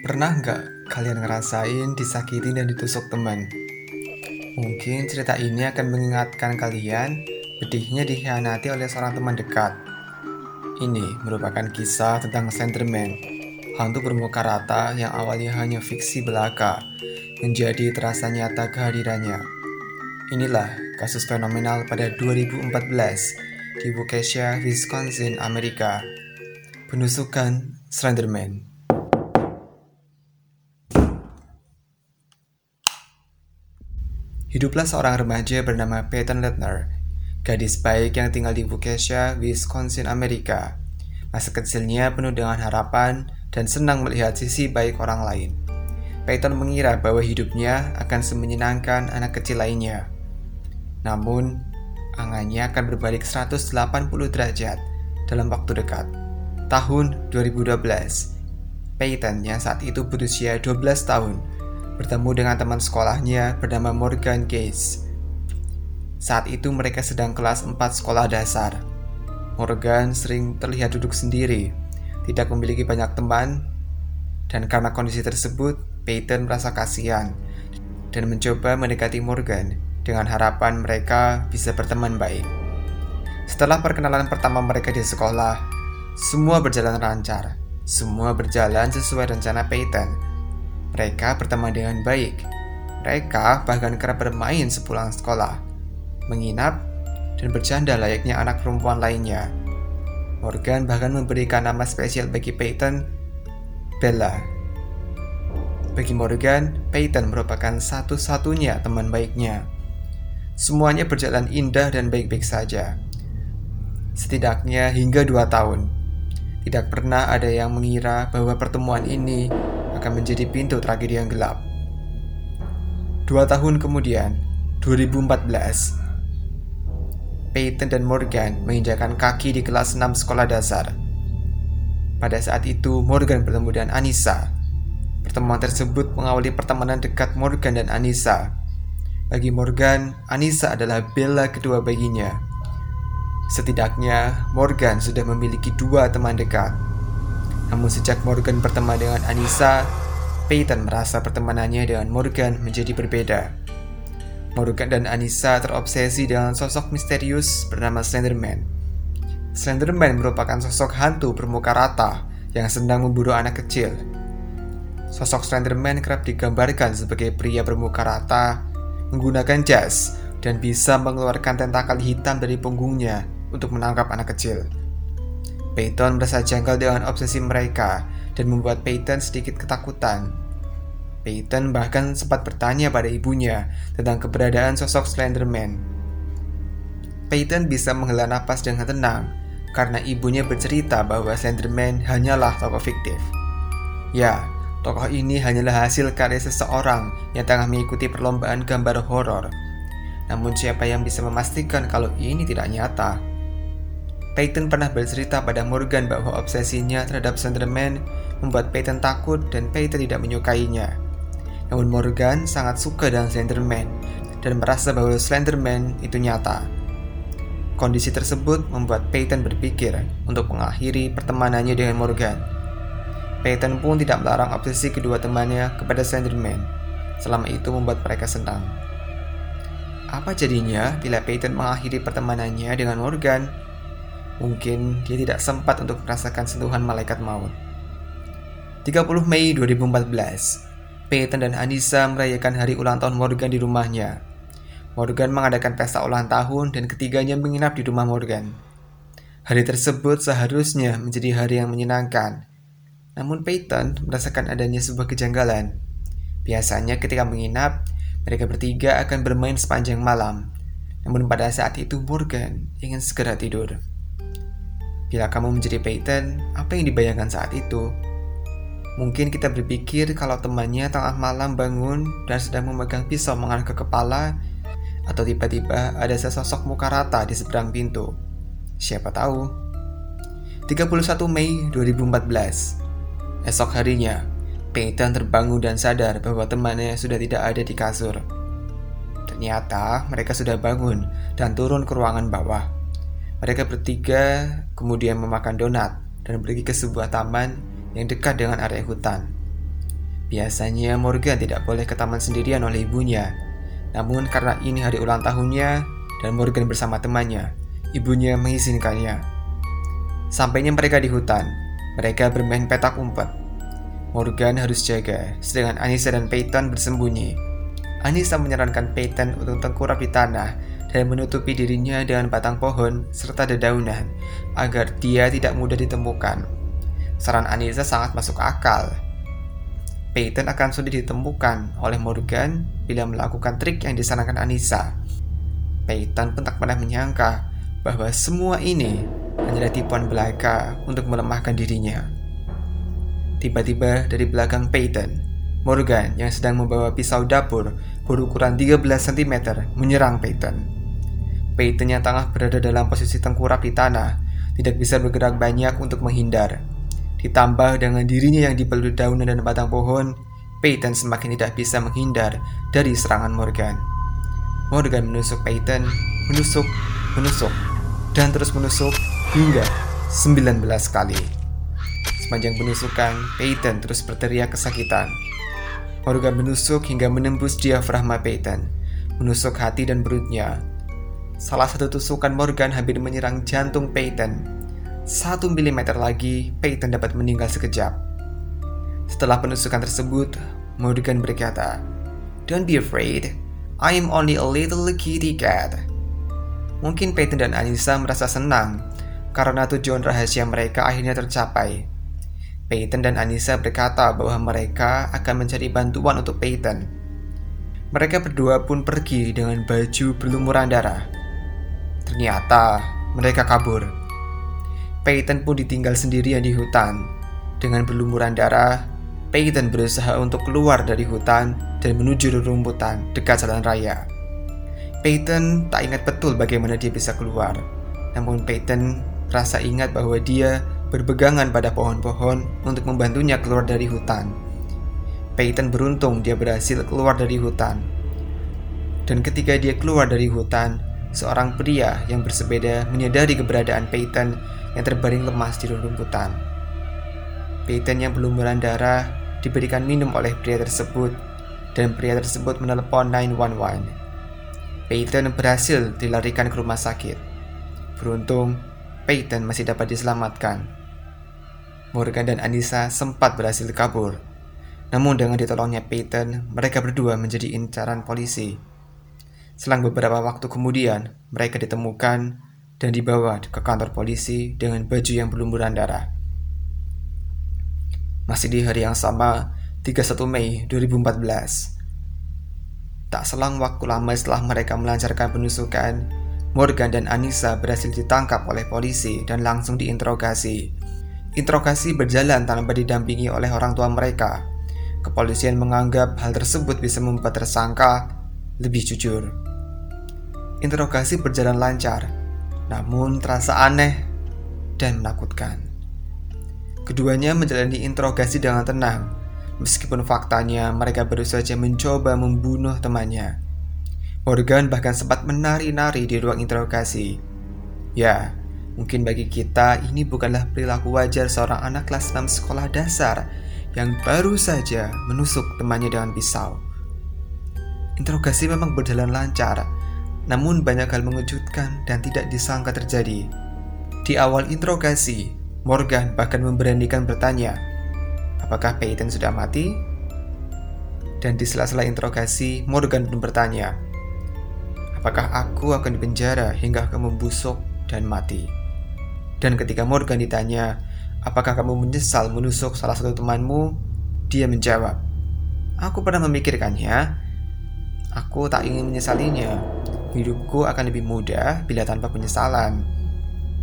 Pernah nggak kalian ngerasain disakitin dan ditusuk teman? Mungkin cerita ini akan mengingatkan kalian pedihnya dikhianati oleh seorang teman dekat. Ini merupakan kisah tentang Slenderman, hantu bermuka rata yang awalnya hanya fiksi belaka, menjadi terasa nyata kehadirannya. Inilah kasus fenomenal pada 2014 di Waukesha, Wisconsin, Amerika. Penusukan Slenderman. Hiduplah seorang remaja bernama Peyton Lettner, gadis baik yang tinggal di Waukesha, Wisconsin, Amerika. Masa kecilnya penuh dengan harapan dan senang melihat sisi baik orang lain. Peyton mengira bahwa hidupnya akan semenyenangkan anak kecil lainnya. Namun, angannya akan berbalik 180 derajat dalam waktu dekat. Tahun 2012, Peyton yang saat itu berusia 12 tahun bertemu dengan teman sekolahnya bernama Morgan Gates. Saat itu mereka sedang kelas 4 sekolah dasar. Morgan sering terlihat duduk sendiri, tidak memiliki banyak teman, dan karena kondisi tersebut, Peyton merasa kasihan dan mencoba mendekati Morgan dengan harapan mereka bisa berteman baik. Setelah perkenalan pertama mereka di sekolah, semua berjalan lancar. Semua berjalan sesuai rencana Peyton mereka berteman dengan baik. Mereka bahkan kerap bermain sepulang sekolah, menginap, dan bercanda layaknya anak perempuan lainnya. Morgan bahkan memberikan nama spesial bagi Peyton, Bella. Bagi Morgan, Peyton merupakan satu-satunya teman baiknya. Semuanya berjalan indah dan baik-baik saja. Setidaknya hingga dua tahun. Tidak pernah ada yang mengira bahwa pertemuan ini akan menjadi pintu tragedi yang gelap. Dua tahun kemudian, 2014, Peyton dan Morgan menginjakan kaki di kelas 6 sekolah dasar. Pada saat itu, Morgan bertemu dengan Anissa. Pertemuan tersebut mengawali pertemanan dekat Morgan dan Anissa. Bagi Morgan, Anissa adalah bela kedua baginya. Setidaknya, Morgan sudah memiliki dua teman dekat, namun sejak Morgan berteman dengan Anissa, Peyton merasa pertemanannya dengan Morgan menjadi berbeda. Morgan dan Anissa terobsesi dengan sosok misterius bernama Slenderman. Slenderman merupakan sosok hantu bermuka rata yang sedang memburu anak kecil. Sosok Slenderman kerap digambarkan sebagai pria bermuka rata, menggunakan jas, dan bisa mengeluarkan tentakel hitam dari punggungnya untuk menangkap anak kecil. Peyton merasa janggal dengan obsesi mereka dan membuat Peyton sedikit ketakutan. Peyton bahkan sempat bertanya pada ibunya tentang keberadaan sosok Slenderman. Peyton bisa menghela napas dengan tenang karena ibunya bercerita bahwa Slenderman hanyalah tokoh fiktif. Ya, tokoh ini hanyalah hasil karya seseorang yang tengah mengikuti perlombaan gambar horor. Namun siapa yang bisa memastikan kalau ini tidak nyata? Peyton pernah bercerita pada Morgan bahwa obsesinya terhadap Slenderman membuat Peyton takut dan Peyton tidak menyukainya. Namun Morgan sangat suka dengan Slenderman dan merasa bahwa Slenderman itu nyata. Kondisi tersebut membuat Peyton berpikir untuk mengakhiri pertemanannya dengan Morgan. Peyton pun tidak melarang obsesi kedua temannya kepada Slenderman. Selama itu membuat mereka senang. Apa jadinya bila Peyton mengakhiri pertemanannya dengan Morgan Mungkin dia tidak sempat untuk merasakan sentuhan malaikat maut. 30 Mei 2014, Peyton dan Anissa merayakan hari ulang tahun Morgan di rumahnya. Morgan mengadakan pesta ulang tahun dan ketiganya menginap di rumah Morgan. Hari tersebut seharusnya menjadi hari yang menyenangkan. Namun Peyton merasakan adanya sebuah kejanggalan. Biasanya ketika menginap, mereka bertiga akan bermain sepanjang malam. Namun pada saat itu Morgan ingin segera tidur. Bila kamu menjadi Peyton, apa yang dibayangkan saat itu? Mungkin kita berpikir kalau temannya tengah malam bangun dan sedang memegang pisau mengarah ke kepala, atau tiba-tiba ada sesosok muka rata di seberang pintu. Siapa tahu? 31 Mei 2014 Esok harinya, Peyton terbangun dan sadar bahwa temannya sudah tidak ada di kasur. Ternyata mereka sudah bangun dan turun ke ruangan bawah. Mereka bertiga kemudian memakan donat dan pergi ke sebuah taman yang dekat dengan area hutan. Biasanya Morgan tidak boleh ke taman sendirian oleh ibunya. Namun karena ini hari ulang tahunnya dan Morgan bersama temannya, ibunya mengizinkannya. Sampainya mereka di hutan, mereka bermain petak umpet. Morgan harus jaga, sedangkan Anissa dan Peyton bersembunyi. Anissa menyarankan Peyton untuk tengkurap di tanah dan menutupi dirinya dengan batang pohon serta dedaunan agar dia tidak mudah ditemukan. Saran Anissa sangat masuk akal, Peyton akan sulit ditemukan oleh Morgan bila melakukan trik yang disarankan Anissa. Peyton pun tak pernah menyangka bahwa semua ini hanyalah tipuan belaka untuk melemahkan dirinya. Tiba-tiba dari belakang Peyton, Morgan yang sedang membawa pisau dapur berukuran 13 cm menyerang Peyton. Peyton yang tengah berada dalam posisi tengkurap di tanah tidak bisa bergerak banyak untuk menghindar Ditambah dengan dirinya yang dipeluk daunan dan batang pohon, Peyton semakin tidak bisa menghindar dari serangan Morgan. Morgan menusuk Peyton, menusuk, menusuk, dan terus menusuk hingga 19 kali. Sepanjang penusukan, Peyton terus berteriak kesakitan. Morgan menusuk hingga menembus diafragma Peyton, menusuk hati dan perutnya. Salah satu tusukan Morgan hampir menyerang jantung Peyton satu milimeter lagi, Peyton dapat meninggal sekejap. Setelah penusukan tersebut, Morgan berkata, Don't be afraid, I am only a little kitty cat. Mungkin Peyton dan Anissa merasa senang karena tujuan rahasia mereka akhirnya tercapai. Peyton dan Anissa berkata bahwa mereka akan mencari bantuan untuk Peyton. Mereka berdua pun pergi dengan baju berlumuran darah. Ternyata mereka kabur. Peyton pun ditinggal sendirian di hutan. Dengan berlumuran darah, Peyton berusaha untuk keluar dari hutan dan menuju rerumputan dekat jalan raya. Peyton tak ingat betul bagaimana dia bisa keluar. Namun Peyton merasa ingat bahwa dia berpegangan pada pohon-pohon untuk membantunya keluar dari hutan. Peyton beruntung dia berhasil keluar dari hutan. Dan ketika dia keluar dari hutan, seorang pria yang bersepeda menyadari keberadaan Peyton yang terbaring lemas di rumputan. Peyton yang belum darah diberikan minum oleh pria tersebut dan pria tersebut menelepon 911. Peyton berhasil dilarikan ke rumah sakit. Beruntung, Peyton masih dapat diselamatkan. Morgan dan Anissa sempat berhasil kabur. Namun dengan ditolongnya Peyton, mereka berdua menjadi incaran polisi. Selang beberapa waktu kemudian, mereka ditemukan dan dibawa ke kantor polisi dengan baju yang berlumuran darah. Masih di hari yang sama, 31 Mei 2014. Tak selang waktu lama setelah mereka melancarkan penusukan, Morgan dan Anissa berhasil ditangkap oleh polisi dan langsung diinterogasi. Interogasi berjalan tanpa didampingi oleh orang tua mereka. Kepolisian menganggap hal tersebut bisa membuat tersangka lebih jujur. Interogasi berjalan lancar namun terasa aneh dan menakutkan. Keduanya menjalani interogasi dengan tenang, meskipun faktanya mereka baru saja mencoba membunuh temannya. Morgan bahkan sempat menari-nari di ruang interogasi. Ya, mungkin bagi kita ini bukanlah perilaku wajar seorang anak kelas 6 sekolah dasar yang baru saja menusuk temannya dengan pisau. Interogasi memang berjalan lancar, namun banyak hal mengejutkan dan tidak disangka terjadi. Di awal interogasi, Morgan bahkan memberanikan bertanya, apakah Peyton sudah mati? Dan di sela-sela interogasi, Morgan pun bertanya, apakah aku akan dipenjara hingga kamu busuk dan mati? Dan ketika Morgan ditanya, apakah kamu menyesal menusuk salah satu temanmu? Dia menjawab, aku pernah memikirkannya. Aku tak ingin menyesalinya, hidupku akan lebih mudah bila tanpa penyesalan.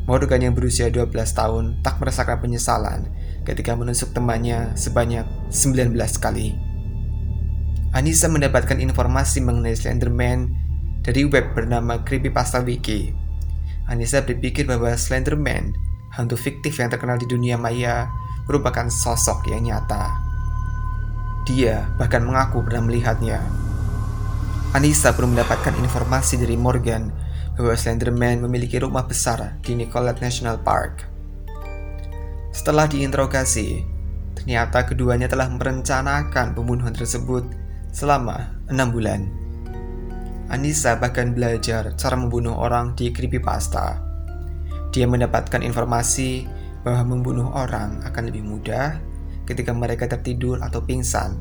Morgan yang berusia 12 tahun tak merasakan penyesalan ketika menusuk temannya sebanyak 19 kali. Anissa mendapatkan informasi mengenai Slenderman dari web bernama Creepypasta Wiki. Anissa berpikir bahwa Slenderman, hantu fiktif yang terkenal di dunia maya, merupakan sosok yang nyata. Dia bahkan mengaku pernah melihatnya. Anissa belum mendapatkan informasi dari Morgan bahwa Slenderman memiliki rumah besar di Nicollet National Park. Setelah diinterogasi, Ternyata keduanya telah merencanakan pembunuhan tersebut selama enam bulan. Anissa bahkan belajar cara membunuh orang di creepypasta. Dia mendapatkan informasi bahwa membunuh orang akan lebih mudah ketika mereka tertidur atau pingsan,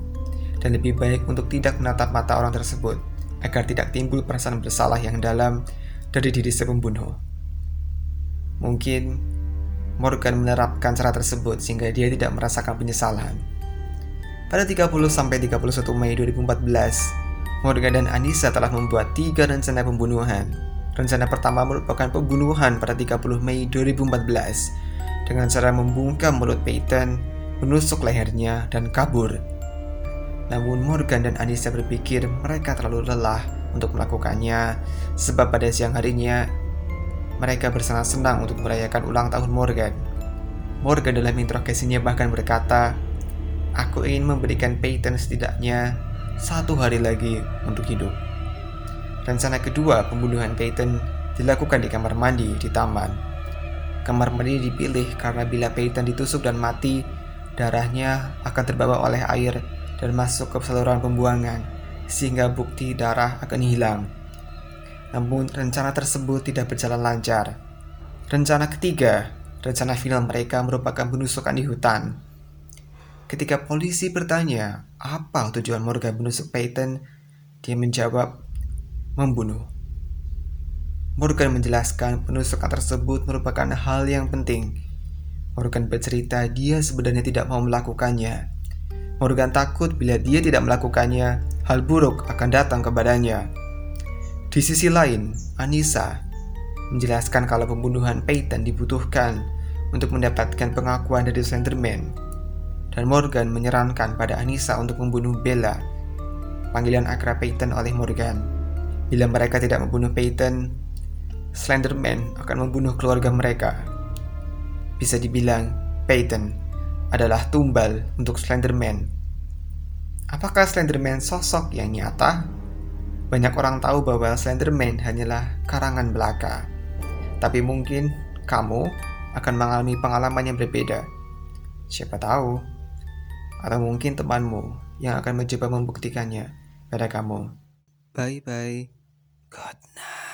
dan lebih baik untuk tidak menatap mata orang tersebut agar tidak timbul perasaan bersalah yang dalam dari diri si pembunuh. Mungkin Morgan menerapkan cara tersebut sehingga dia tidak merasakan penyesalan. Pada 30-31 Mei 2014, Morgan dan Anissa telah membuat tiga rencana pembunuhan. Rencana pertama merupakan pembunuhan pada 30 Mei 2014 dengan cara membungkam mulut Peyton, menusuk lehernya, dan kabur. Namun Morgan dan Anissa berpikir mereka terlalu lelah untuk melakukannya sebab pada siang harinya mereka bersenang-senang untuk merayakan ulang tahun Morgan. Morgan dalam interogasinya bahkan berkata, Aku ingin memberikan Peyton setidaknya satu hari lagi untuk hidup. Rencana kedua pembunuhan Peyton dilakukan di kamar mandi di taman. Kamar mandi dipilih karena bila Peyton ditusuk dan mati, darahnya akan terbawa oleh air dan masuk ke saluran pembuangan, sehingga bukti darah akan hilang. Namun rencana tersebut tidak berjalan lancar. Rencana ketiga, rencana final mereka merupakan penusukan di hutan. Ketika polisi bertanya apa tujuan Morgan menusuk Peyton, dia menjawab membunuh. Morgan menjelaskan penusukan tersebut merupakan hal yang penting. Morgan bercerita dia sebenarnya tidak mau melakukannya. Morgan takut bila dia tidak melakukannya, hal buruk akan datang kepadanya. Di sisi lain, Anissa menjelaskan kalau pembunuhan Peyton dibutuhkan untuk mendapatkan pengakuan dari Slenderman. Dan Morgan menyarankan pada Anissa untuk membunuh Bella, panggilan akrab Peyton oleh Morgan. Bila mereka tidak membunuh Peyton, Slenderman akan membunuh keluarga mereka. Bisa dibilang, Peyton adalah tumbal untuk Slenderman. Apakah Slenderman sosok yang nyata banyak orang tahu bahwa Slenderman hanyalah karangan belaka. Tapi mungkin kamu akan mengalami pengalaman yang berbeda. Siapa tahu? Atau mungkin temanmu yang akan mencoba membuktikannya pada kamu. Bye bye. Good night.